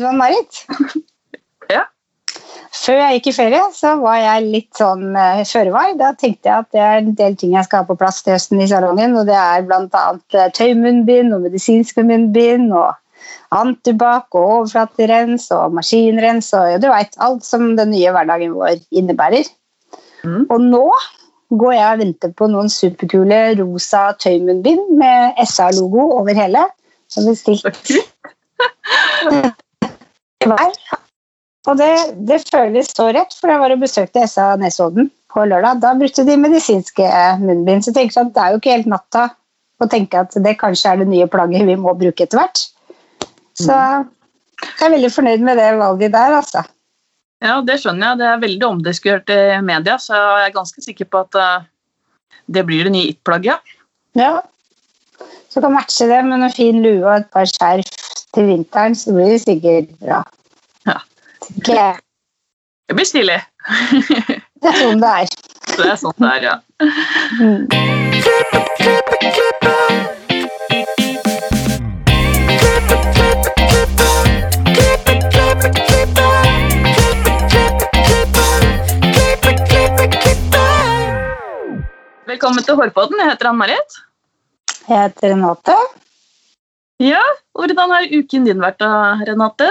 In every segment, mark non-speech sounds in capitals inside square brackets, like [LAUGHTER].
du Marit? [LAUGHS] Ja. Før jeg gikk i ferie, så var jeg litt sånn uh, føre var. Da tenkte jeg at det er en del ting jeg skal ha på plass til høsten i salongen. Og det er bl.a. Uh, tøymunnbind og medisinske munnbind og antibac og overflaterens og maskinrens og ja, du veit alt som den nye hverdagen vår innebærer. Mm. Og nå går jeg og venter på noen superkule rosa tøymunnbind med SA-logo over hele. som er bestilt [LAUGHS] Hver. Og det, det føles så rett, for jeg var og besøkte SA Nesodden på lørdag. Da brukte de medisinske munnbind. Så jeg tenker at det er jo ikke helt natta å tenke at det kanskje er det nye plagget vi må bruke etter hvert. Så jeg er veldig fornøyd med det valget der, altså. Ja, det skjønner jeg. Det er veldig omdiskutert i media, så jeg er ganske sikker på at eh, det blir det nye it-plagget. Ja. Så kan matche det med noen fin lue og et par skjerf til vinteren, så blir det sikkert bra. Ja. Det blir stilig. Det er sånn det er. Det er sånn det er, ja. Mm. Velkommen til Hårpodden. Jeg heter Ann-Marit. Jeg heter Renate. Ja, hvordan har uken din vært da, Renate?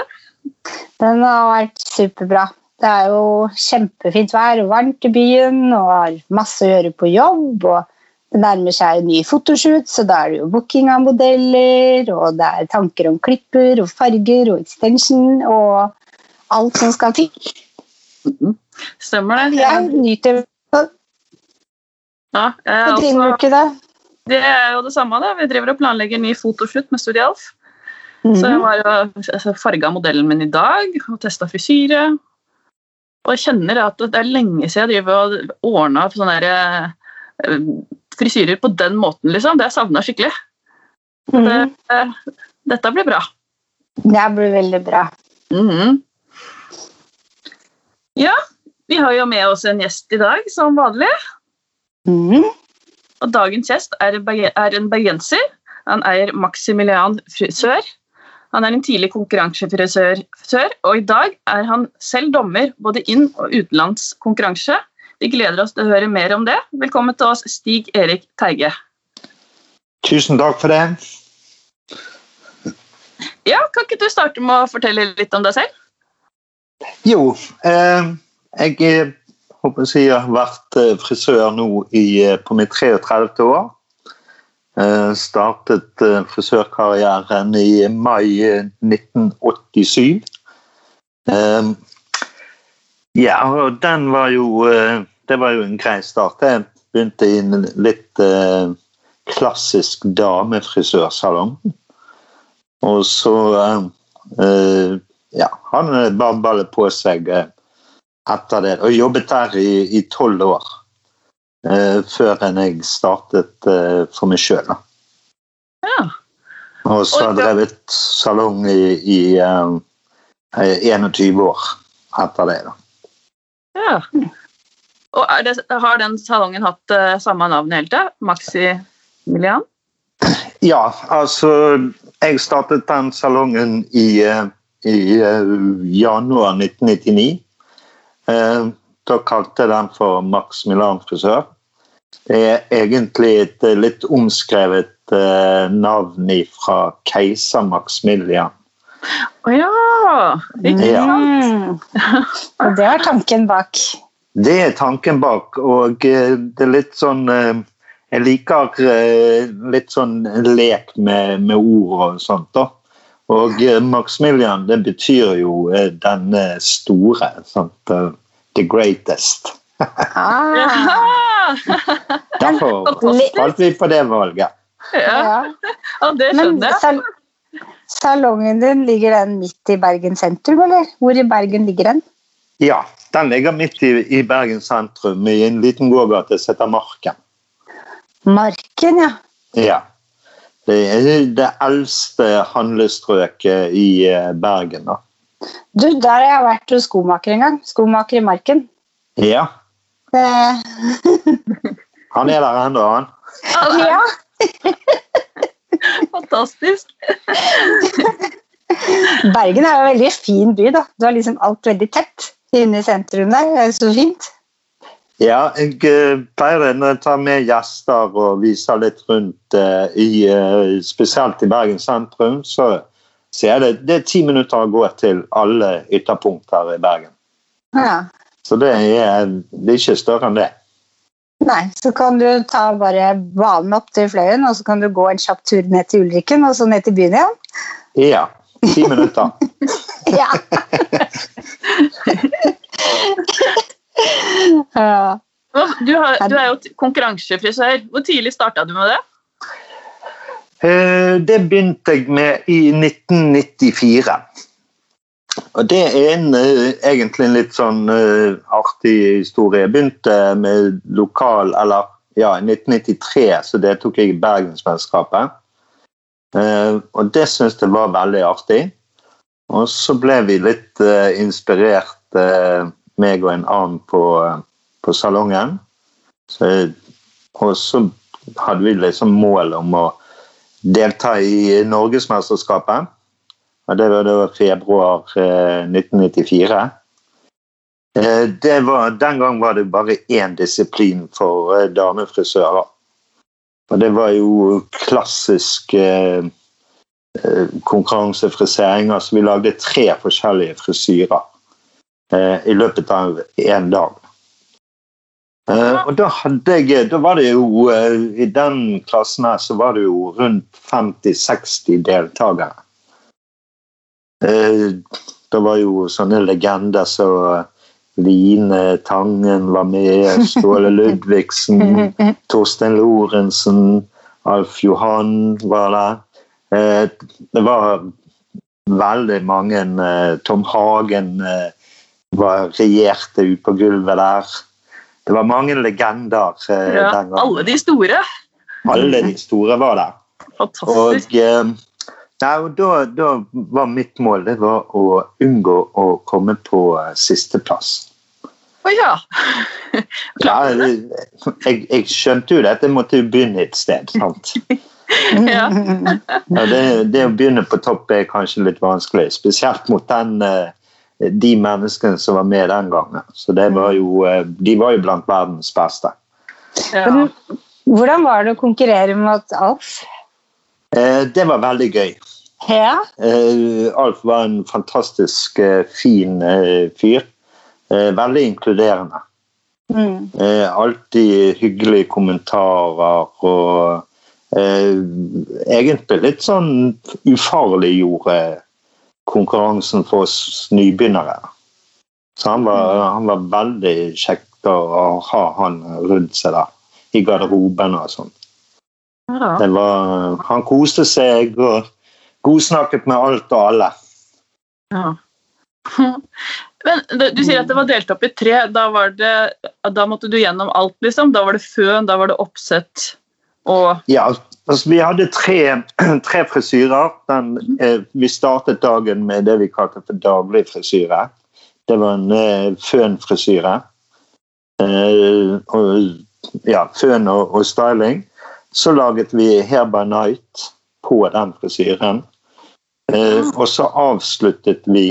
Den har vært superbra. Det er jo kjempefint vær og varmt i byen og har masse å gjøre på jobb. og Det nærmer seg en ny fotoshoot, så da er det jo booking av modeller, og det er tanker om klipper og farger og extension og alt som skal til. Stemmer det? Jeg nyter Ja, jeg ikke det? det er jo det samme. da. Vi driver og planlegger ny fotoshoot med Studio Alf. Så jeg har var og farga modellen min i dag og testa frisyre. Og jeg kjenner at det er lenge siden jeg driver og ordna opp sånne der, eh, frisyrer på den måten. liksom. Det har jeg savna skikkelig. Det, Mhm. eh, dette blir bra. Det blir veldig bra. Mhm. Ja, vi har jo med oss en gjest i dag, som vanlig. Mhm. Og dagens gjest er, er en bergenser. Han eier Maximilian frisør. Han er en tidlig konkurransefrisør, og i dag er han selv dommer både inn- og utenlandskonkurranse. Vi gleder oss til å høre mer om det. Velkommen til oss, Stig Erik Teige. Tusen takk for det. Ja, Kan ikke du starte med å fortelle litt om deg selv? Jo, eh, jeg eh, håper jeg har vært eh, frisør nå i, eh, på mitt 33. år. Eh, startet eh, frisørkarrieren i mai eh, 1987. Eh, ja, og den var jo Det var jo en grei start. Jeg begynte i en litt klassisk damefrisørsalong. Og så ja, han bare ballet på seg etter det. Og jobbet der i tolv år. Eh, før enn jeg startet eh, for meg sjøl. Ja. Og så har jeg drevet salong i, i eh, eh, 21 år etter det. da. ja. Og det, Har den salongen hatt eh, samme navn hele tida? Maximilian? [CLEARS THROAT] Ja, altså Jeg startet den salongen i, i eh, januar 1999. Eh, Da kalte jeg den for Max Milan frisør. Det er egentlig et eh, litt omskrevet eh, navn fra keiser Maximilian. Å ja! Ikke sant? Mm. Og det er tanken bak. Det er tanken bak, og eh, det er litt sånn Jeg liker litt sånn lek med, med ord og sånt. da. Og Maximilian, det betyr jo den store. Sant? The greatest. Ah, [LAUGHS] Derfor falt [LAUGHS] vi på det valget. ja. ja. [LAUGHS] ja, det skjønner jeg. sal salongen din, ligger den midt i Bergen sentrum, eller? Hvor i Bergen ligger den? Ja, den ligger midt i, i Bergen sentrum, i en liten gågate som heter Marken. Marken, ja. Ja. Det er det eldste handlestrøket i eh, Bergen. da. Du, der har jeg vært hos skomaker en gang. Skomaker i Marken. Ja, Det, han er der ennå, han. Er ja. fantastisk. Bergen er jo en veldig fin by, da. Du har liksom alt veldig tett inne i sentrum der. Det er så fint. Ja, jeg eh, pleier å ta med gjester og viser litt rundt, eh, i, eh, spesielt i Bergen sentrum, så sier er det, det er ti minutter å gå til alle ytterpunkter i Bergen. Ja. Så det er, det er ikke større enn det. Nei, så kan du ta bare banen opp til Fløyen, og så kan du gå en kjapp tur ned til Ulriken, og så ned til byen igjen. Ja, ti minutter. [LAUGHS] Ja. [LAUGHS] ja. Du, har, du er jo konkurransefrisør. Hvor tidlig starta du med det? Eh, Det begynte jeg med i 1994. Og det er en, eh, egentlig en litt sånn eh, artig historie. Jeg begynte med lokal Eller ja, i 1993 så deltok jeg i Bergensmesterskapet. Og det syntes jeg var veldig artig. Og så ble vi litt inspirert, meg og en annen på, på salongen. Så, og så hadde vi liksom mål om å delta i Norgesmesterskapet. Og det var da februar eh, 1994. Eh, det var, den gang var det bare én disiplin for eh, damefrisører. Og det var jo klassisk eh, eh, konkurransefrisering. Altså vi lagde tre forskjellige frisyrer eh, i løpet av én dag. Eh, og da hadde jeg Da var det jo uh, I den klassen her så var det jo rundt 50-60 deltakere. Uh, det var jo sånne legender som Line Tangen var med, Ståle [LAUGHS] Ludvigsen, [LAUGHS] Torstein Lorentzen, Alf Johan var der. Eh, det var veldig mange eh, Tom Hagen eh, var regjerte ut på gulvet der. Det var mange legender eh, Ja, den gangen. alle de store. Alle de store var der. Fantastisk. Og, eh, nei, og da, da var mitt mål det var å unngå å komme på eh, sisteplass. Å ja. [LAUGHS] Ja, jeg, jeg skjønte jo det at jeg måtte jo begynne et sted. sant? [LAUGHS] Ja. Ja, det, det å begynne på topp er kanskje litt vanskelig, spesielt mot den, eh, de menneskene som var med den gangen. Så det var jo, eh, De var jo blant verdens beste. ja. Hvordan var det å konkurrere mot Alf? Eh, Det var veldig gøy. Ja. Eh, Alf var en fantastisk fin fyr. Eh, Veldig inkluderende. Mm. Eh, Alltid hyggelige kommentarer og eh, egentlig litt sånn ufarliggjorde konkurransen for oss nybegynnere. Så han var, han var veldig kjekt å ha han rundt seg der, i garderoben og sånn. Ja. Det var, han koste seg og godsnakket med alt og alle. Ja. [LAUGHS] Men du, du sier at det var delt opp i tre. Da, var det, da måtte du gjennom alt, liksom? Da var det føn, da var det oppsett og Ja, altså vi hadde tre, [CLEARS THROAT] tre frisyrer. Den, eh, vi startet dagen med det vi kalte for daglig frisyre. Det var en eh, fønfrisyre. Eh, og, ja, føn og, og styling. Så laget vi Hair by Night på den frisyren. Eh, og så avsluttet vi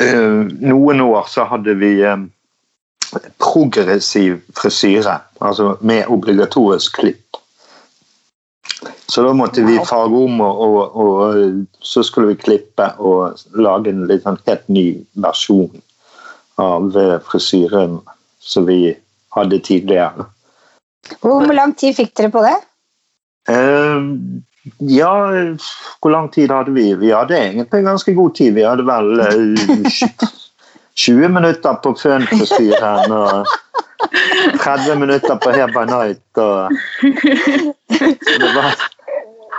eh, Noen år så hadde vi eh, progressiv frisyre, altså med obligatorisk klipp. Så da måtte vi farge om, og, og, og så skulle vi klippe og lage en litt sånn helt ny versjon av eh, frisyren som vi hadde tidligere. Hvor lang tid fikk dere på det? Uh, ja, hvor lang tid hadde vi? Vi hadde egentlig ganske god tid. Vi hadde vel [LAUGHS] uh, 20 minutter på fønfrisyren og 30 minutter på her by Night. Og det, var,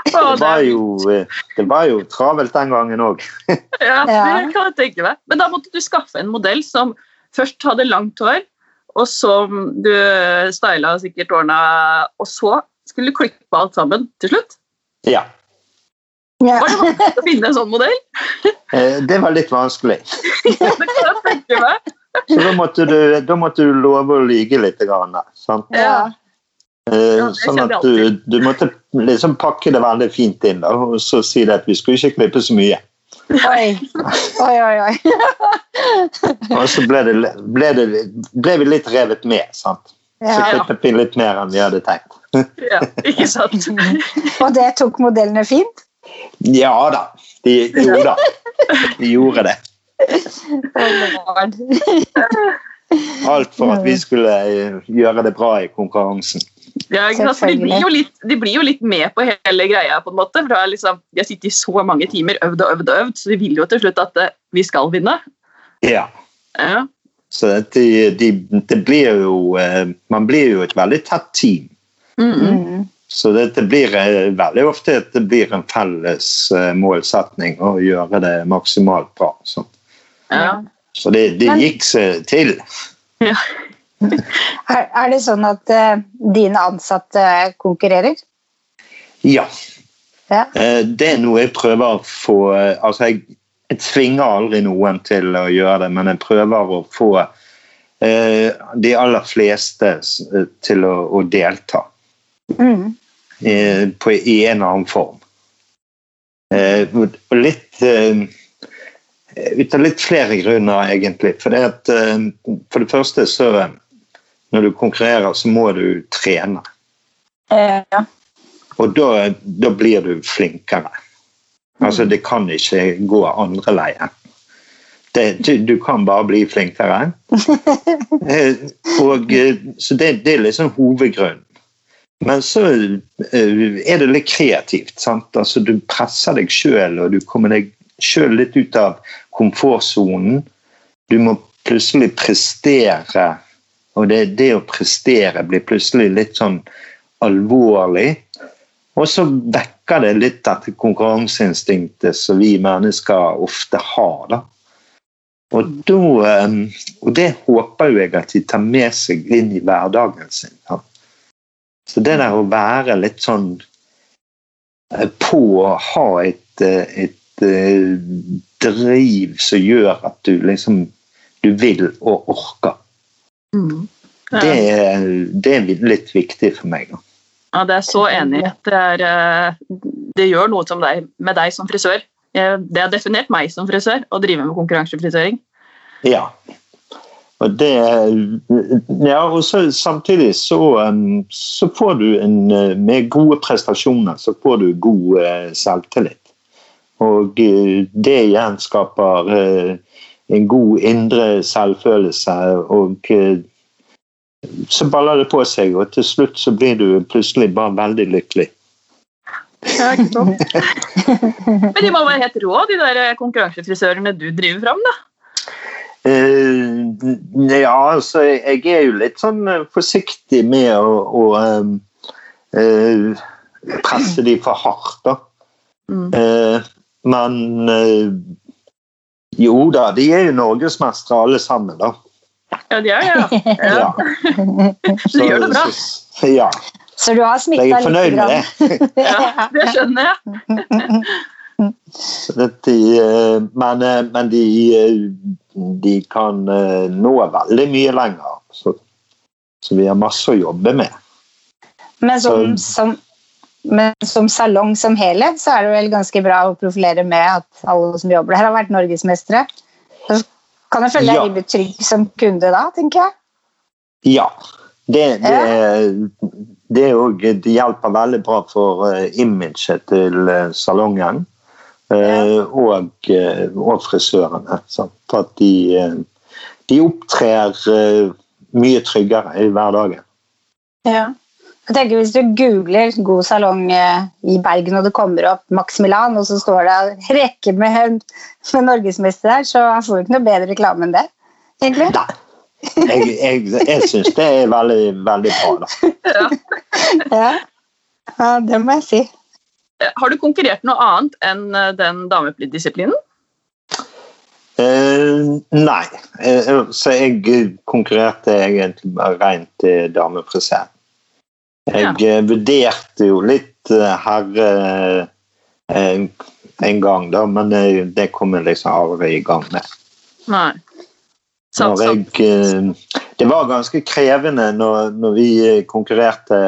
det, var jo, eh, det var jo travelt den gangen òg. [LAUGHS] Ja, Ja. det kan jeg tenke meg. Men da måtte du skaffe en modell som først hadde langt hår, og som du styla sikkert årene, og så skulle du klippe alt sammen til slutt. Ja. Ja. Var det vanskelig å finne en sånn modell? eh, Det var litt vanskelig. [LAUGHS] Det kan jeg tenke meg. Så da måtte du, da måtte du love å lyge litt. Grann, sant? Ja. Eh, Ja, sånn at du, du måtte liksom pakke det veldig fint inn da, og så si det at vi skulle ikke klippe så mye. Oi, oi, oi. oi. [LAUGHS] Og så ble, det, ble, det, ble vi litt revet med. sant? Så klippet vi litt mer enn vi hadde tenkt. [LAUGHS] Ja, ikke sant? [LAUGHS] Og det tok modellene fint? Ja da. De, jo da. De gjorde det. Alt for at vi skulle eh, gjøre det bra i konkurransen. Ja, de, blir jo litt, de blir jo litt med på hele greia, på en måte. For da er liksom, de har sittet i så mange timer, øvd og øvd og øvd, så de vil jo til slutt at eh, vi skal vinne. Ja. Ja. Så det, de, det blir jo eh, Man blir jo et veldig tett team. Mm -mm. Mm. Så det, det blir veldig ofte at det blir en felles målsetning å gjøre det maksimalt bra. Så, ja. så det, det Men- gikk seg til. ja. [LAUGHS] Er, er det sånn at uh, dine ansatte konkurrerer? Ja. Ja. Uh, Det er noe jeg prøver å få uh, Altså, jeg, jeg tvinger aldri noen til å gjøre det, men jeg prøver å få eh, de aller fleste til å, å delta Mm. eh, på, i en eller annen form. Eh, og litt Ut av litt flere grunner, egentlig. For det, at, eh, for det første, så eh, Når du konkurrerer, så må du trene. Eh, Ja. Og da, da blir du flinkere. Altså, det kan ikke gå andre veien. Det, du, du kan bare bli flinkere. [LAUGHS] Eh, og, eh, så det, det er liksom hovedgrunnen. Men så eh, er det litt kreativt. Sant? Altså, du presser deg sjøl, og du kommer deg sjøl litt ut av komfortsonen. Du må plutselig prestere, og det, det å prestere blir plutselig litt sånn alvorlig. Og så vekker det litt dette konkurranseinstinktet som vi mennesker ofte har. da. Og, da, eh, og det håper jo jeg at de tar med seg inn i hverdagen sin. Ja. Så det der å være litt sånn eh, på å ha et, et, et eh, driv som gjør at du liksom du vil og orker, Mm. Ja. det, er- det er litt viktig for meg. da. Ja, det er så enig. Det, er, eh, det gjør noe som deg, med deg som frisør. Det har definert meg som frisør, å drive med konkurransefrisøring. Ja. Og det Ja, og så samtidig så, um, så får du en uh, Med gode prestasjoner så får du god uh, selvtillit. Og det igjen skaper uh, en god indre selvfølelse, og uh, så baller det på seg, og til slutt så blir du plutselig bare veldig lykkelig. Ja, ikke sant? [LAUGHS] Men de må være helt rå, de der konkurransefrisørene du driver fram, da. Uh, ja, altså jeg er jo litt sånn eh, forsiktig med å, å uh, eh, presse de for hardt, da. Mm. Men øh, jo da, de er jo norgesmestere alle sammen, da. Ja, de er det, ja. [LAUGHS] ja. Så, De gjør det bra. Så, ja, Så du har smitta jeg er litt? fornøyd med det. ja. Det skjønner jeg. Så det, de, eh, men eh, men de, de kan nå veldig mye lenger. Så, så vi har masse å jobbe med. Men som, Så- som, men som salong som helhet, så er det vel ganske bra å profilere med at alle som jobber her, har vært norgesmestere. Så kan jeg føle deg Ja. rimelig trygg som kunde da, tenker jeg. Ja. Det, det, det, også, det hjelper veldig bra for eh, imaget til eh, salongen. eh, og, og frisørene. Sant? At de, de opptrer mye tryggere i hverdagen. Ja. Jeg tenker Hvis du googler 'god salong eh, i Bergen', og det kommer opp Max Milan, og så står det en rekke med, med norgesmester der, så får du ikke noe bedre reklame enn det. egentlig. Nei. Jeg, jeg, jeg syns det er veldig, veldig bra. Da. Ja. [LAUGHS] Ja. ja, det må jeg si. Har du konkurrert noe annet enn eh, den damedisiplinen? Uh, nei. Uh, så jeg konkurrerte egentlig bare rent uh, damefrisering. Jeg ja. vurderte jo litt eh, herre eh, en gang, da, men eh, det kom jeg liksom aldri i gang med. Nei. Sant, sant. jeg, eh, det var ganske krevende når, når vi eh, konkurrerte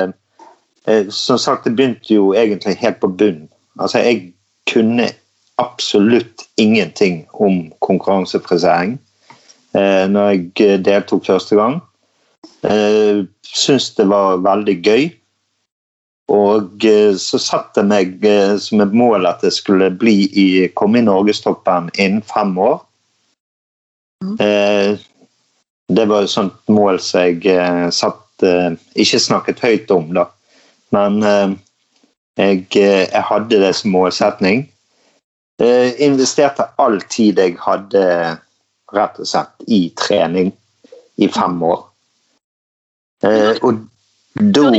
eh, Som sagt, det begynte jo egentlig helt på bunn. Altså, jeg kunne absolutt ingenting om konkurransefrisering eh, når jeg deltok første gang. Eh, Syns det var veldig gøy. Og eh, så satte jeg meg eh, som et mål at jeg skulle bli i, komme i norgestoppen innen fem år. Mm. Eh, det var et sånt mål som jeg satt Ikke snakket høyt om, da. Men jeg, jeg hadde det som målsetning. Jeg investerte all tid jeg hadde, rett og slett, i trening i fem år. Eh, og da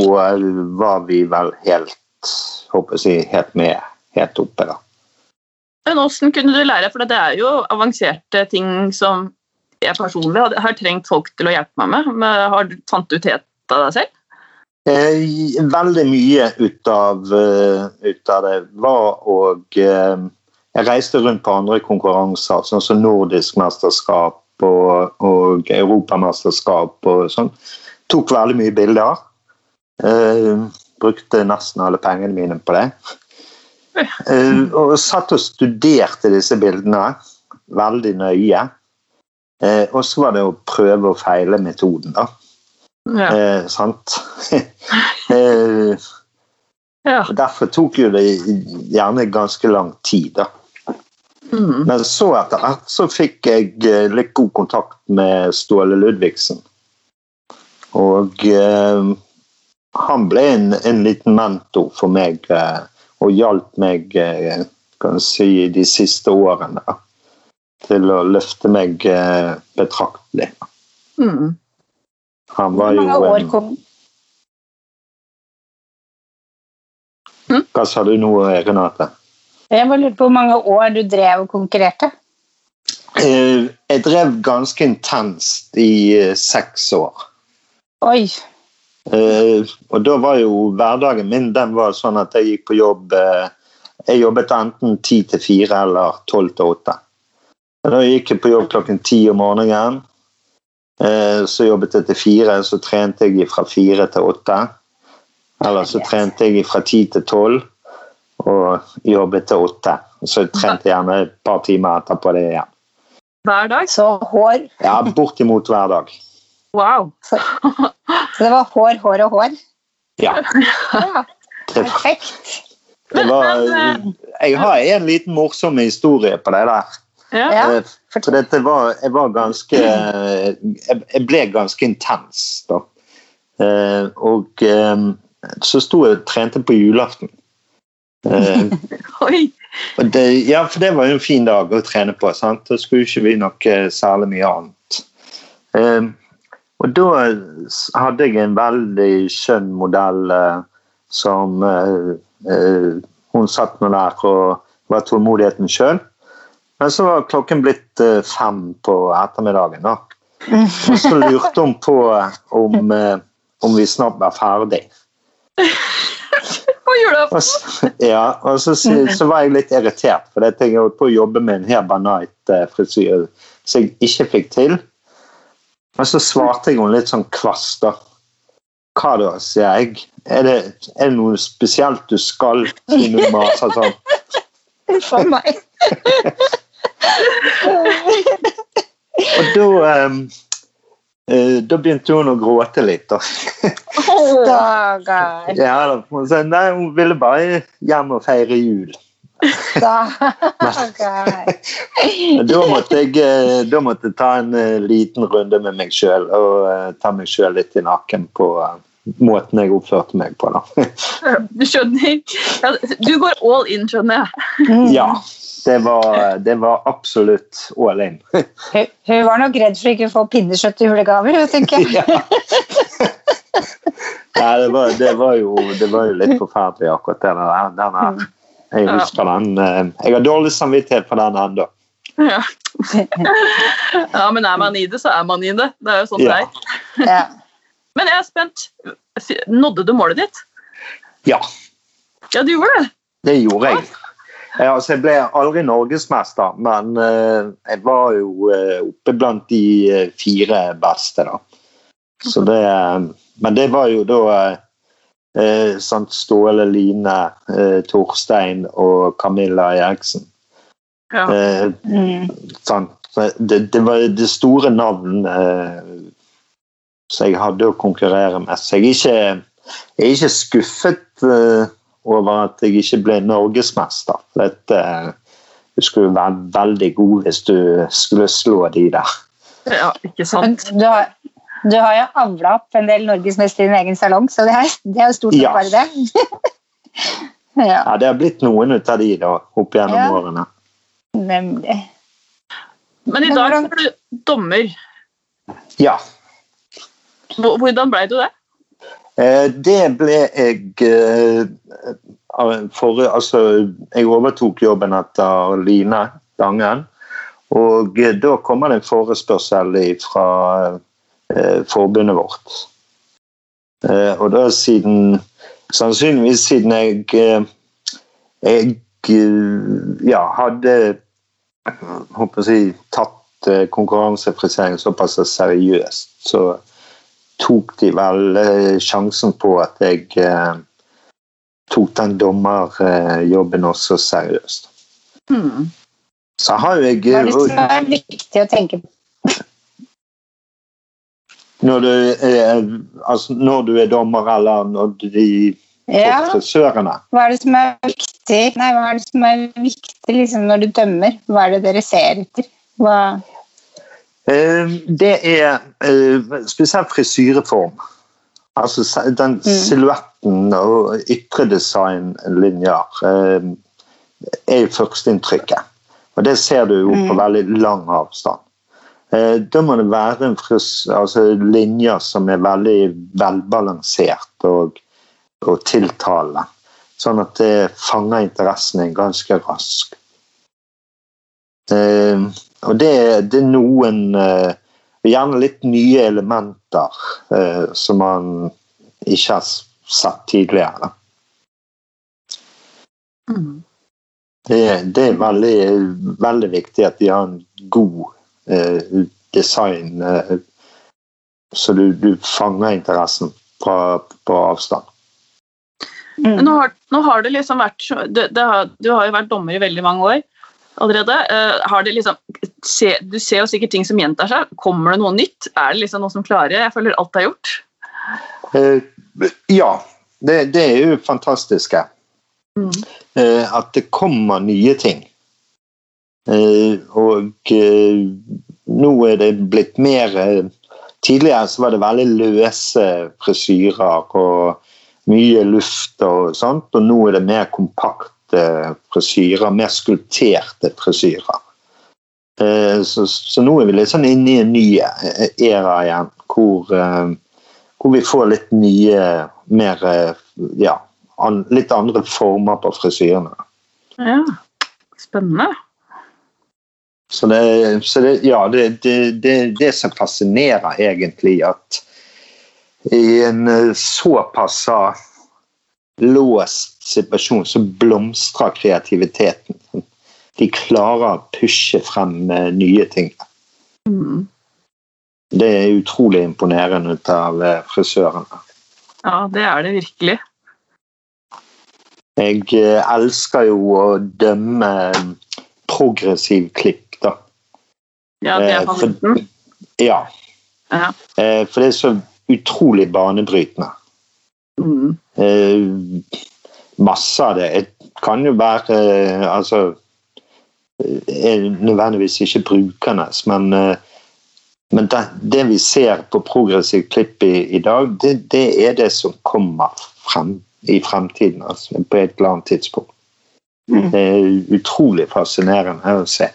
var vi vel helt håper jeg, helt med, helt oppe, da. Men åssen kunne du lære? For det er jo avanserte ting som jeg personlig har, trengt folk til å hjelpe meg med. Men har du fant ut helt av deg selv? Eh, veldig mye ut av, eh, ut av det var å eh, Jeg reiste rundt på andre konkurranser, sånn som nordisk mesterskap og, og europamesterskap og sånn. Tok veldig mye bilder. Uh, brukte nesten alle pengene mine på det. Uh, og satt og studerte disse bildene veldig nøye. Uh, og så var det å prøve og feile metoden, da. Ja. Sant? [LAUGHS] ja. derfor tok jo det gjerne ganske lang tid, da. Mm. Men så etter hvert så fikk jeg litt god kontakt med Ståle Ludvigsen. Og eh, han ble en, en liten mentor for meg eh, og hjalp meg eh, kan si, de siste årene da, til å løfte meg eh, betraktelig. Mm. Han Hvor var jo mange år kom Hva sa du nå, Renate? Jeg bare lurte på hvor mange år du drev og konkurrerte. Eh, Jeg drev ganske intenst i eh, seks år. Oi. Eh, og da var jo hverdagen min den var sånn at jeg gikk på jobb eh, Jeg jobbet enten ti til fire eller tolv til åtte. Da gikk jeg på jobb klokken ti om morgenen. Eh, så jobbet jeg til fire, så trente jeg fra fire til åtte. Eller så trente jeg fra ti til tolv og jobbet til åtte. Så jeg trente gjerne et par timer etterpå det igjen. Hver dag? Så hår. Ja, bortimot hver dag. Wow. Så, [LAUGHS] så det var hår, hår og hår. Ja, Ja, perfekt. det var Jeg har en liten morsom historie på det der. Ja. Eh, For dette var, jeg var ganske Jeg jeg ble ganske intens, da. Eh, Og eh, så sto jeg og trente på julaften. Eh, [LAUGHS] Oi. og det, ja, for det var jo en fin dag å trene på. sant? Da skulle ikke vi noe særlig mye annet. Eh, og da hadde jeg en veldig skjønn modell eh, som eh, eh, Hun satt nå der og var tålmodigheten sjøl. Men så var klokken blitt eh, fem på ettermiddagen. da. [LAUGHS] Og så lurte hun på om, eh, om vi snart var ferdig. Og så, ja, og så, si- så var jeg litt irritert, for jeg holdt på å jobbe med en Herba Night-frisyre som jeg ikke fikk til. Men så svarte jeg henne litt sånn kvass, da. Hva da, sier jeg. Er det, er det noe spesielt du skal? Siden du maser sånn. Huff a meg. Og da um, uh, Da begynte hun å gråte litt, da. Ja, da. Hun sa nei, hun ville bare hjem og feire jul. [LAUGHS] Da måtte jeg, eh, da måtte jeg ta en eh, liten runde med meg sjøl og eh, ta meg sjøl litt i nakken på måten jeg oppførte meg på. da. Du skjønner. Ja, du går all in, skjønner jeg. Mm. Ja, det var, det var absolutt all in. Hun, hun var nok redd for ikke å få pinnekjøtt i julegaver, tenker jeg. [LAUGHS] Ja. Nei, det var, det, var jo, det var jo litt forferdelig, akkurat det der. Den. Jeg husker den. eh, Jeg har dårlig samvittighet for den ennå. Ja. ja, men er man i det, så er man i det. Det er jo sånn det Ja. er. Men jeg er spent. Nådde du målet ditt? Ja, Ja, du gjorde det. det gjorde jeg. Jeg, altså, jeg ble aldri norgesmester, men uh, jeg var jo uh, oppe blant de fire beste, da. Så det, uh, men det var jo da Eh, sant? Ståle Line, eh, Torstein og Camilla Eriksen. Ja. Eh, Mm. sant? Det, det var det store navn eh, som jeg hadde å konkurrere med. Så jeg er ikke, jeg er ikke skuffet eh, over at jeg ikke ble norgesmester. Dette, eh, du skulle være veldig god hvis du skulle slå de der. ja, ikke Men sant? du har, du har jo avla opp en del norgesmestere i din egen salong, så det er, det er jo stort sett bare det. [LAUGHS] ja, Ja, det har blitt noen ut av de da, opp gjennom Ja. årene. nemlig. Men i dag er du dommer. Ja. Hvordan ble du det? Eh, Det ble jeg eh, for, altså, Jeg overtok jobben etter Line Dangen. Og eh, da kommer det en forespørsel fra forbundet vårt. Eh, og da siden Sannsynligvis siden jeg eh, Jeg eh, ja, hadde håper å si, tatt eh, konkurransefrisering såpass seriøst, så tok de vel eh, sjansen på at jeg eh, tok den dommerjobben også seriøst. Hmm. Så har jo jeg Hva er det som er viktig å tenke på? Når du, er, altså når du er dommer, eller når de Ja, frisørene hva er det som er viktig Nei, hva er det som er viktig liksom, når du dømmer? Hva er det dere ser etter? Hva Eh, Det er eh, spesielt frisyreform. Altså den den silhuetten og ytre designlinjer eh, er jo førsteinntrykket. Og det ser du jo på Mm. veldig lang avstand. Eh, Da må det være en frus, altså linjer som er veldig velbalansert og, og tiltalende. Sånn at det fanger interessen ganske raskt. Eh, og det, det er noen eh, Gjerne litt nye elementer eh, som man ikke har sett tidligere. Mm. Det, det er veldig, veldig viktig at de har en god design, eh, så du, du fanger interessen på, på avstand. Mm. nå har, nå har det liksom vært så- det, det har, Du har jo vært dommer i veldig mange år allerede. Uh, har det liksom, se, du ser jo sikkert ting som gjentar seg. Kommer det noe nytt? Er det liksom noe som klarer? Jeg føler alt er gjort. Uh, ja, det, det er jo fantastiske. Uh, at det kommer nye ting. Eh, og eh, nå er det blitt mer eh, Tidligere så var det veldig løse frisyrer og mye luft og sånt, og nå er det mer kompakte frisyrer, mer skulpterte frisyrer. Så, så nå er vi litt sånn inne i en ny æra igjen, hvor, hvor vi får litt nye, mer ja, litt andre former på frisyrene. Ja, Spennende. Så det, så det ja, det, det, det, det som fascinerer egentlig, at i en eh, såpass låst situasjon så blomstrer kreativiteten. De klarer å pushe frem eh, nye ting. Mm. Det er utrolig imponerende av eh, frisørene. Ja, det er det virkelig. Jeg elsker jo å dømme progressiv klipp. Ja, det Eh, er for- favoritten. Ja. Ja. Eh, For det er så utrolig banebrytende. Mm. Eh, Masse av det. Det kan jo være eh, Altså eh, nødvendigvis ikke brukende, men men det, det vi ser på progressiv klipp i, i dag, det, det er det som kommer frem i fremtiden. Altså, på et eller annet tidspunkt. Mm. Det er utrolig fascinerende å se.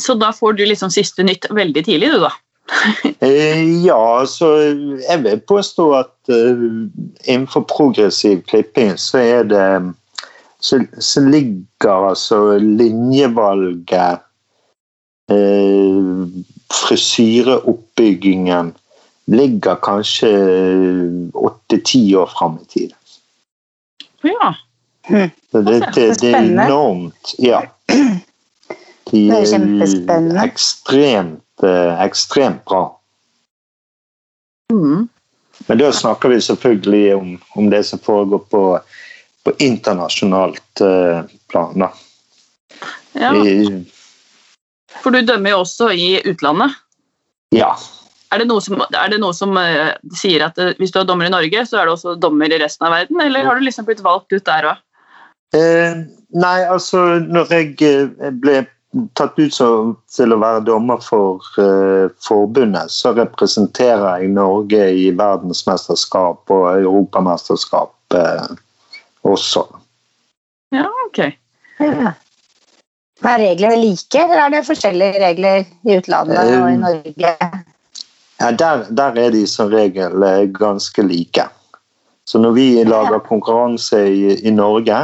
Så da får du liksom siste nytt veldig tidlig, du, da. [LAUGHS] Eh, ja, så jeg vil påstå at uh, innenfor progressiv klipping så er det Så, så ligger altså linjevalget uh, Frisyreoppbyggingen ligger kanskje åtte-ti år fram i tid. Ja. Så det, det, det er enormt. Ja. [CLEARS THROAT] De Det er kjempespennende. ekstremt, eh, ekstremt bra. Mm. Men da snakker vi selvfølgelig om, om det som foregår på, på internasjonalt uh, plan. da. Ja, I, for du dømmer jo også i utlandet. ja. Er det noe som, er det noe som uh, sier at uh, hvis du er dommer i Norge, så er du også dommer i resten av verden, eller har du liksom blitt valgt ut der òg? Uh, nei, altså når jeg ble tatt ut som, til å være dommer for uh, forbundet, så representerer jeg Norge i verdensmesterskap og europamesterskap uh, også. Ja, ok. Ja. Er reglene like, eller er det forskjellige regler i utlandet og i Norge? Ja, der, der er de som regel eh, ganske like. Så når vi lager konkurranse i, i Norge,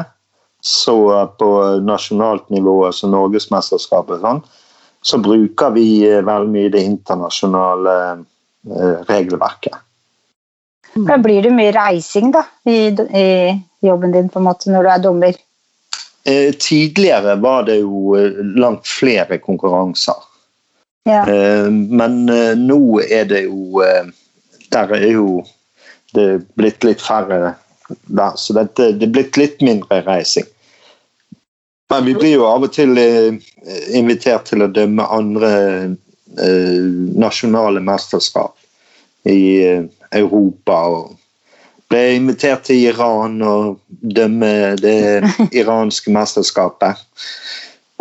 så på nasjonalt nivå, altså Norgesmesterskapet, sånn, så bruker vi eh, veldig mye det internasjonale eh, regelverket. Da blir det mye reising da, i, i jobben din på en måte når du er dommer. Eh, tidligere var det jo eh, langt flere konkurranser. Ja. Eh, men eh, nå er det jo eh, Der er jo det blitt litt færre der, så det, det er blitt litt mindre reising. Men vi blir jo av og til eh, invitert til å dømme andre eh, nasjonale mesterskap i eh, Europa. og ble invitert til Iran og dømme det iranske mesterskapet.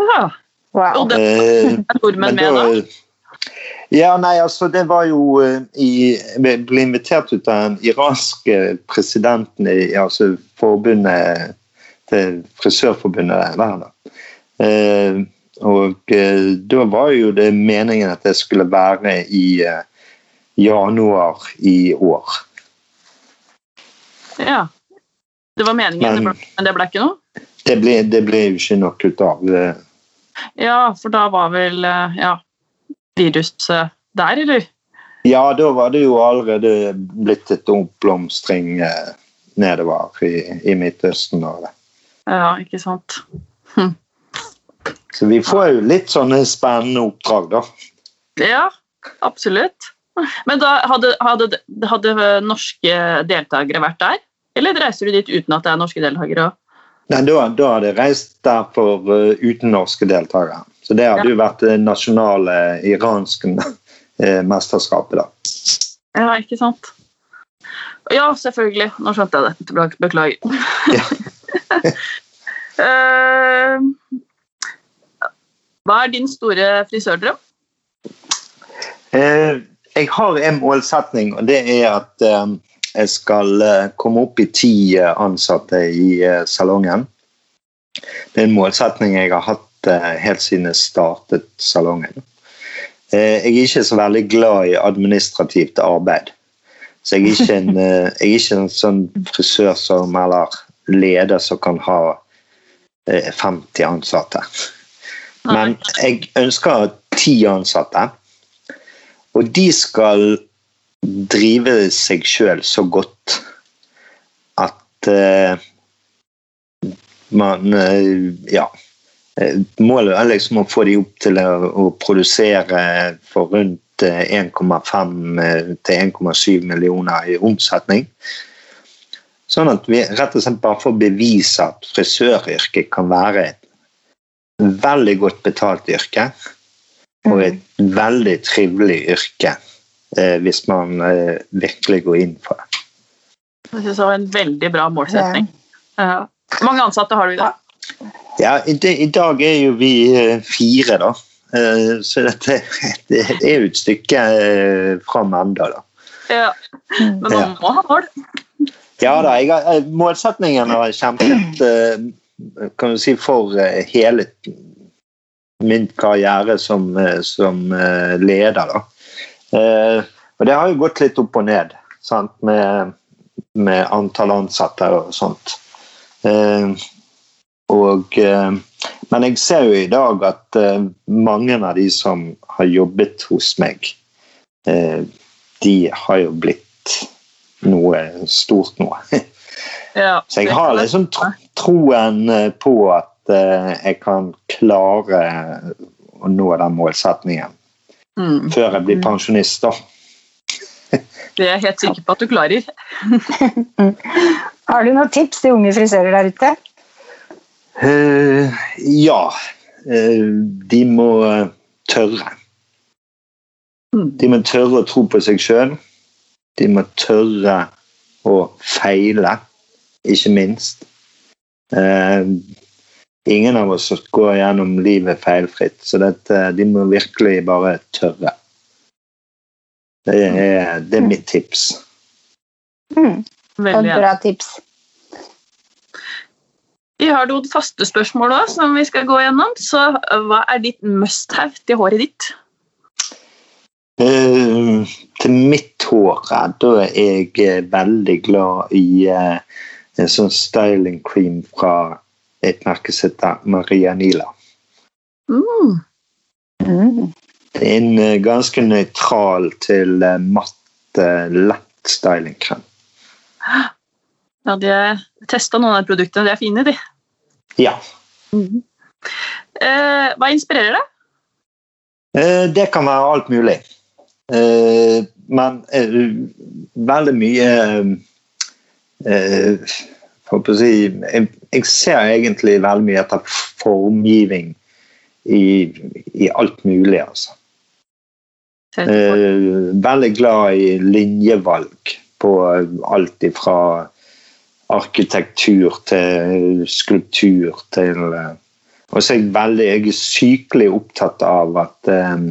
Ja. Wow. Og det Eh, er nordmenn med, da? Ja, nei, altså det var jo i, ble invitert ut av den iranske presidenten i altså forbundet til Frisørforbundet der. da. Eh, og eh, da var jo det meningen at det skulle være i eh, januar i år. Ja. Det var meningen, Men- det ble, men det ble ikke noe? Det ble, det ble jo ikke nok ut av. eh, Ja, for da var vel eh, ja, viruset der, eller? Ja, da var det jo allerede blitt et oppblomstring eh, nedover i, i Midtøsten. Og det. Ja, ikke sant. Så vi får jo litt sånne spennende oppdrag, da. Ja, absolutt. Men da hadde, hadde, hadde norske deltakere vært der? Eller reiser du dit uten at det er norske deltakere? Nei, da, da hadde jeg reist der for uh, utennorske deltakere. Så det hadde jo vært det nasjonale iranske eh, mesterskapet, da. Ja, ikke sant? Ja, selvfølgelig. Nå skjønte jeg det. Beklager. Ja. [LAUGHS] Eh, hva er din store frisørdrøm? Eh, jeg har en målsetning, og det er at eh, jeg skal komme opp i ti ansatte i salongen. Det er en målsetning jeg har hatt helt siden jeg startet salongen. Jeg er ikke så veldig glad i administrativt arbeid. Så jeg er ikke en, [LAUGHS] jeg er ikke en sånn frisør som, eller leder som kan ha 50 ansatte. Men jeg ønsker ti ansatte. Og de skal drive seg sjøl så godt at eh, man eh, Ja. Eh, Målet er liksom å få de opp til å, produsere for rundt eh, 1,5 eh, til 1,7 millioner i omsetning. Sånn at vi rett og slett bare får bevise at frisøryrket kan være et veldig godt betalt yrke. Og et veldig trivelig yrke eh, hvis man eh, virkelig går inn for det. Jeg synes det var en veldig bra målsetning. Ja. Hvor mange ansatte har du i dag? Ja, i, det, I dag er jo vi eh, fire, da. Eh, så dette, det, det er jo et stykke eh, fram ennå, da. Ja. Men man Ja. må ha mål. Ja da, jeg har, målsetningen har jeg kjempet eh, kan du si, for eh, hele min karriere som, eh, som eh, leder. Da. Eh, Og det har jo gått litt opp og ned sant? Med, med antall ansatte og sånt. Eh, Og, eh, men jeg ser jo i dag at eh, mange av de som har jobbet hos meg, eh, de har jo blitt noe stort nå. [LAUGHS] Ja. Så jeg har liksom tro, troen eh, på at eh, jeg kan klare å nå den målsetningen Mm. før jeg blir pensjonist, da. [LAUGHS] Det er jeg helt sikker på at du klarer. [LAUGHS] Har du noen tips til unge frisører der ute? Uh, ja. Uh, de må eh, tørre. Mm. De må tørre å tro på seg sjøl. De må tørre å feile, ikke minst. Eh, ingen av oss går gjennom livet feilfritt, så dette, de må virkelig bare tørre. Det er, det er mitt tips. Mm. Veldig bra tips. Vi har noen faste spørsmål òg som vi skal gå gjennom. Så hva er ditt must-have til håret ditt? Eh, til mitt hår da er jeg eh, veldig glad i uh, en sånn styling cream fra et merke som heter Maria Nila. Mm. Mm. Det er en uh, ganske nøytral til matt, lett stylingkrem. Ja, de har testa noen av produktene. De er fine, de. Ja. Eh, hva inspirerer deg? Det kan være alt mulig. Eh, Men eh, veldig mye eh, for å si, jeg, jeg ser egentlig veldig mye etter formgivning i, i alt mulig, altså. Eh, veldig glad i linjevalg på alt ifra arkitektur til skulptur til eh, Og så er jeg veldig jeg er sykelig opptatt av at eh,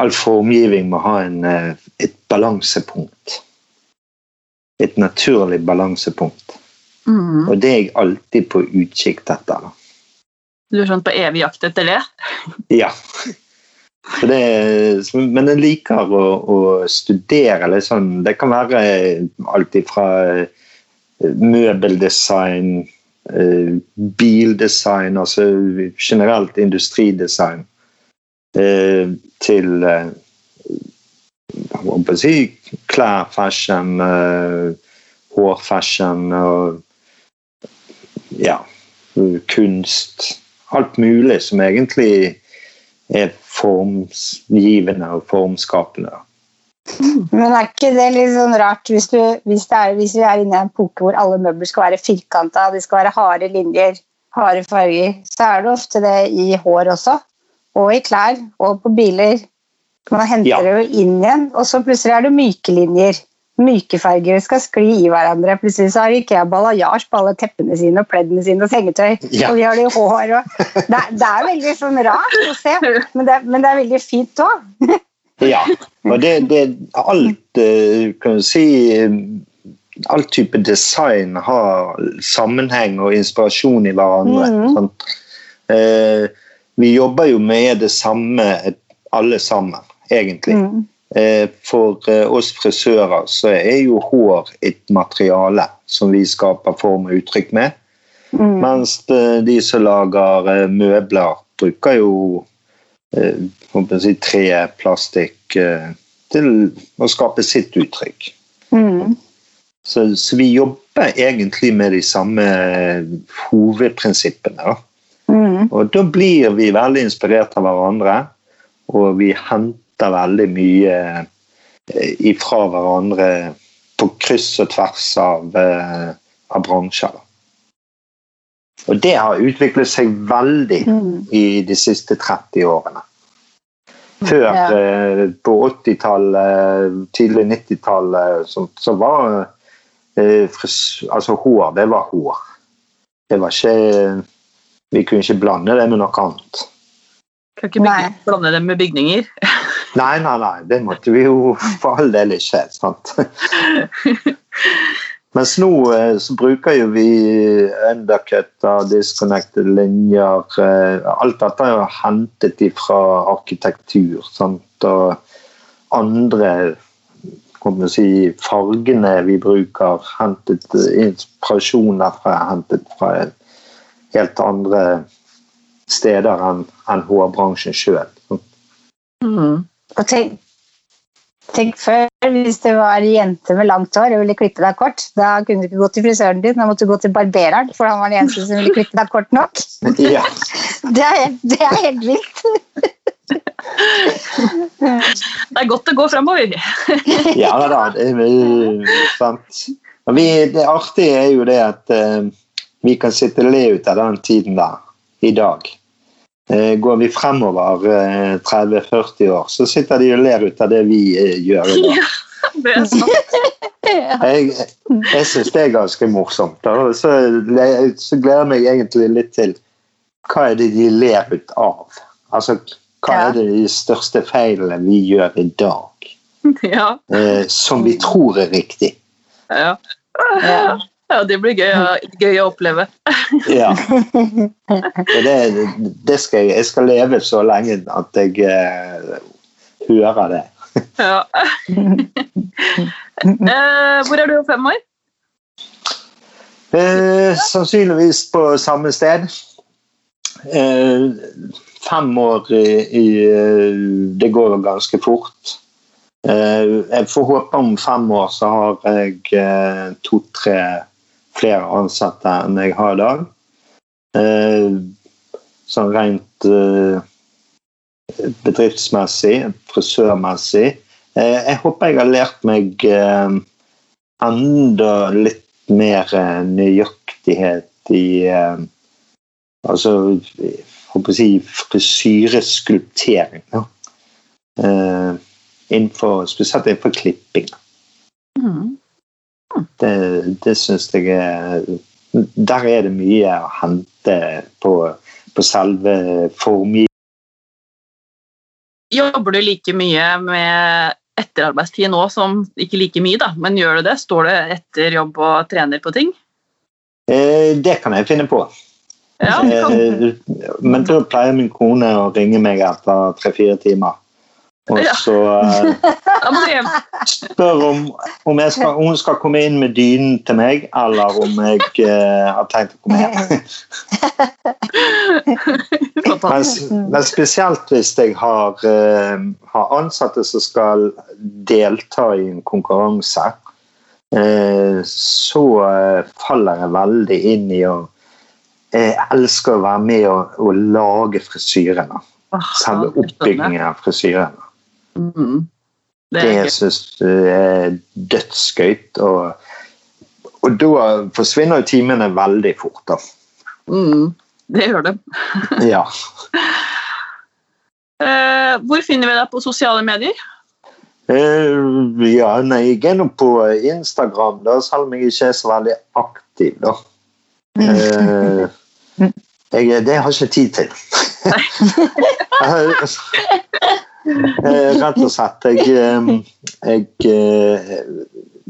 all formgivning må ha en, eh, et balansepunkt. Et naturlig balansepunkt. Mm. Og det er jeg alltid på utkikk etter. Du er sånn på evig jakt etter det? [LAUGHS] Ja. Det, men jeg liker å, å studere litt sånn Det kan være alt fra møbeldesign, eh, bildesign, altså generelt industridesign, eh, til eh, hva må jeg si, klærfashion, hårfashion og ja, kunst. Alt mulig som egentlig er formgivende og formskapende. Men er ikke det litt sånn rart hvis, du, hvis, er, hvis vi er inne i en epoke hvor alle møbler skal være firkanta, de skal være harde linjer, harde farger, så er det ofte det i hår også. Og i klær og på biler. Man henter Ja. det jo inn igjen, og så plutselig er det myke linjer. Myke farger skal skli i hverandre. Plutselig så har Ikea balayage på alle teppene sine og pleddene sine og sengetøy. Ja. Og vi har det i hår. Og det, er- det er veldig sånn rart å se, men det, er- men det er veldig fint òg. Ja, og det, det alt eh, kan du si All type design har sammenheng og inspirasjon i hverandre. Mm -hmm. sånn. Eh, vi jobber jo med det samme alle sammen, egentlig. Mm. Eh, For eh, oss frisører så er jo hår et materiale som vi skaper form og uttrykk med. Mm. Mens eh, de som lager møbler, bruker jo si, tre, plastikk til å skape sitt uttrykk. Mm. Så, så vi jobber egentlig med de samme hovedprinsippene. Da. Mm. Og da blir vi veldig inspirert av hverandre, og vi henter veldig mye eh, ifra hverandre på kryss og tvers av, eh, av bransjer. Og det har utviklet seg veldig Mm. i de siste 30 årene. Før, Ja. eh, på 80-tallet, tidlig 90-tallet, så, så var eh, fris, altså hår, det var hår. Det var ikke Vi kunne ikke blande det med noe annet. Kan ikke Nei. bygge, blande det med bygninger. [LAUGHS] Nei, nei, nei, det måtte vi jo for all del ikke. sant? [LAUGHS] Mens nå eh, så bruker jo vi undercutter, disconnected linjer eh, Alt dette er jo hentet fra arkitektur. Sant? Og andre si, fargene vi bruker, hentet inspirasjon derfra er hentet fra helt andre steder enn enn hårbransjen sjøl. Mm. Og tenk, tenk før, hvis det var en jente med langt hår og ville klippe deg kort, da kunne du ikke gå til frisøren din, da måtte du gå til barbereren, for han var den eneste som ville klippe deg kort nok. [LAUGHS] Ja. [LAUGHS] Det er, det er helt vilt. [LAUGHS] Det er godt å gå framover. Ja da, det er sant. Det artige er jo det at eh, vi kan sitte og le ut av den tiden der i dag. Eh, går vi fremover eh, 30-40 år, så sitter de og ler ut av det vi eh, gjør i dag. [LAUGHS] Det er sant. [LAUGHS] Jeg, jeg syns det er ganske morsomt. Og så, så gleder jeg meg egentlig litt til hva er det de ler ut av? Altså, hva er det de største feilene vi gjør i dag, [LAUGHS] Ja. eh, som vi tror er riktig? Ja. Ja. Ja, det blir gøy, gøy å oppleve. [LAUGHS] Ja. Det, det skal jeg, jeg skal leve så lenge at jeg uh, hører det. Ja. uh, [LAUGHS] hvor er du om fem år? Uh, sannsynligvis på samme sted. Fem år i, i Det går jo ganske fort. Jeg får håpe om fem år så har jeg to-tre flere ansatte enn jeg har i dag. Eh, sånn rent eh, bedriftsmessig, frisørmessig. Eh, jeg håper jeg har lært meg enda litt mer nøyaktighet i Altså håper å si frisyreskulptering. Ja. Innenfor, spesielt innenfor klipping. Mm. Det, det syns jeg er Der er det mye å hente på, på selve formgivningen. Jobber du like mye med etterarbeidstid nå som ikke like mye, da, men gjør du det? Står du etter jobb og trener på ting? Eh, det kan jeg finne på. Ja, Eh, men da pleier min kone å ringe meg etter tre-fire timer. Og så eh, [LAUGHS] spør om, om skal, hun skal komme inn med dynen til meg, eller om jeg eh, har tenkt å komme hjem. Men, men spesielt hvis jeg har, eh, har ansatte som skal delta i en konkurranse, eh, så eh, faller jeg veldig inn i å Jeg elsker å være med og, og lage frisyrene. Selve oppbyggingen av frisyrene. Mm. Det Det syns du er dødsgøyt. Og, og da forsvinner jo timene veldig fort. da. Mm. Det gjør det. [LAUGHS] Ja. Uh, hvor finner vi deg på sosiale medier? Uh, ja, nei, jeg er nå på Instagram, da, selv om jeg ikke er så veldig aktiv, da. Uh, [LAUGHS] jeg, det har jeg ikke tid til. [LAUGHS] Eh, Rett og slett. Jeg, jeg eh,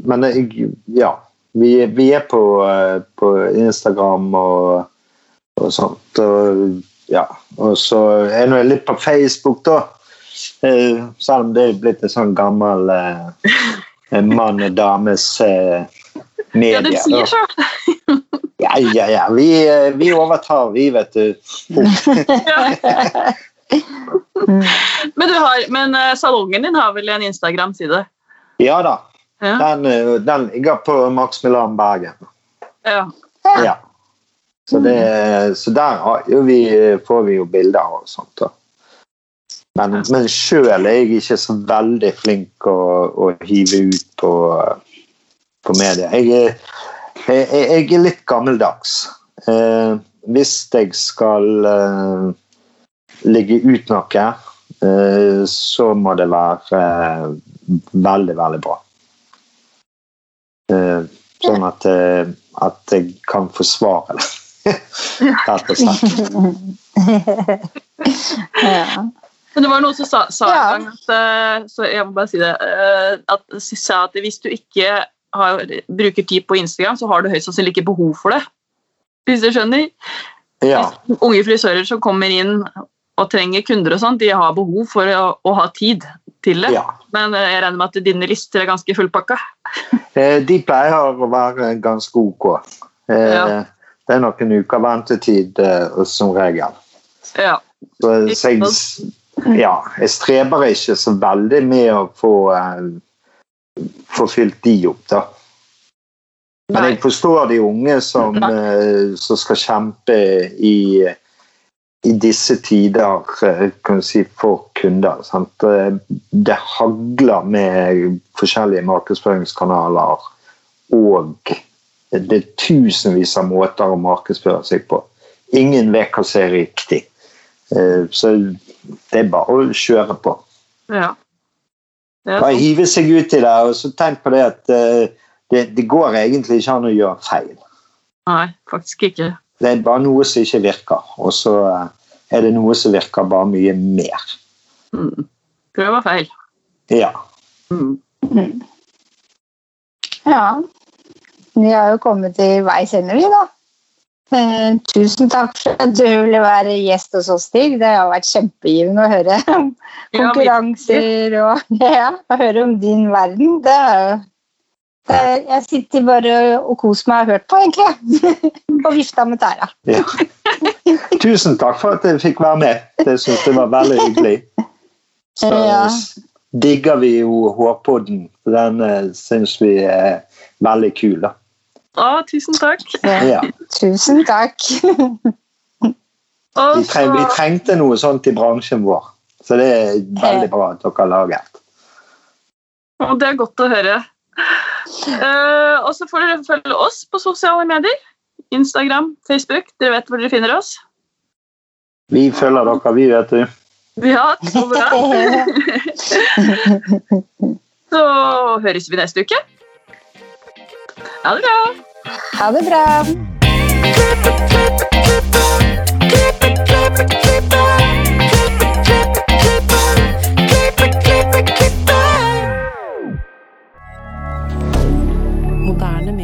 Men jeg Ja. Vi, vi er på, eh, på Instagram og, og sånt. Og, ja. og så er jeg nå litt på Facebook, da. Eh, selv om det er blitt en sånn gammel eh, mann og dames eh, medie. Ja, det sier så. Ja, ja, ja. Vi, vi overtar, vi, vet du. [LAUGHS] [LAUGHS] [LAUGHS] Men, du har, men eh, salongen din har vel en Instagram-side? Ja da. Ja. Den, eh, den ligger på Max Milan Bergen. ja. Ja. Så, det, så der har jo vi, får vi jo bilder og sånt. da. Men, men sjøl er jeg ikke så veldig flink å, å hive ut på, på media. Jeg, er- jeg, jeg er litt gammeldags. Eh, hvis jeg skal eh, legge ut noe, eh, så må det være eh, veldig, veldig bra. Eh, sånn at, eh, at jeg kan forsvare det. [LAUGHS] Rett og slett. [LAUGHS] ja. Men det var noen som sa, sa Ja. en gang at, så jeg må bare si det, eh, at, sa at hvis du ikke har, bruker tid på Instagram, så har du høyst sannsynlig ikke behov for det. Hvis du skjønner? Ja. Unge frisører som kommer inn og trenger kunder og sånt, de har behov for å, å ha tid til det. ja. Men eh, jeg regner med at dine lister er ganske fullpakka. [LAUGHS] Eh, De pleier å være ganske ok. Eh, Ja. Det er noen uker ventetid som regel. Ja. Så, jeg, ja, jeg streber ikke så veldig med å få, få fylt de opp, da. Men jeg forstår de unge som, som skal kjempe i, i disse tider kan du si, for kunder. Sant? Det hagler med forskjellige markedsføringskanaler, og det er tusenvis av måter å markedsføre seg på. Ingen vet hva som er riktig. Så det er bare å kjøre på. Ja. Bare hive seg ut i det, og så tenk på det at det, det går egentlig ikke an å gjøre feil. Nei, faktisk ikke. Det er bare noe som ikke virker, og så er det noe som virker bare mye mer. Mm. Prøv og feil. Ja. Mm. Mm. Ja. Vi har jo kommet til veis ende, vi, da. Eh, tusen takk for at du ville være gjest hos oss, Stig. Det har vært kjempegivende å høre om konkurranser og [LAUGHS] ja, å høre om din verden. Det er jo jeg sitter bare og koser meg og hørt på, egentlig. [LAUGHS] og vifta med tæra. Ja. Tusen takk for at jeg fikk være med. Det syns jeg var veldig hyggelig. Så Ja. digger vi jo Hårpodden. Den uh, syns vi er veldig kul. da. Å, tusen takk. Ja. Tusen takk. Vi, treng, vi trengte noe sånt i bransjen vår. Så det er veldig bra at dere har laget. Og det er godt å høre. Eh, og så får dere følge oss på sosiale medier. Instagram, Facebook. Dere vet hvor dere finner oss. Vi følger dere, vi, vet du. Ja, så bra. [LAUGHS] Så høres vi neste uke. Ha det bra. Ha det bra.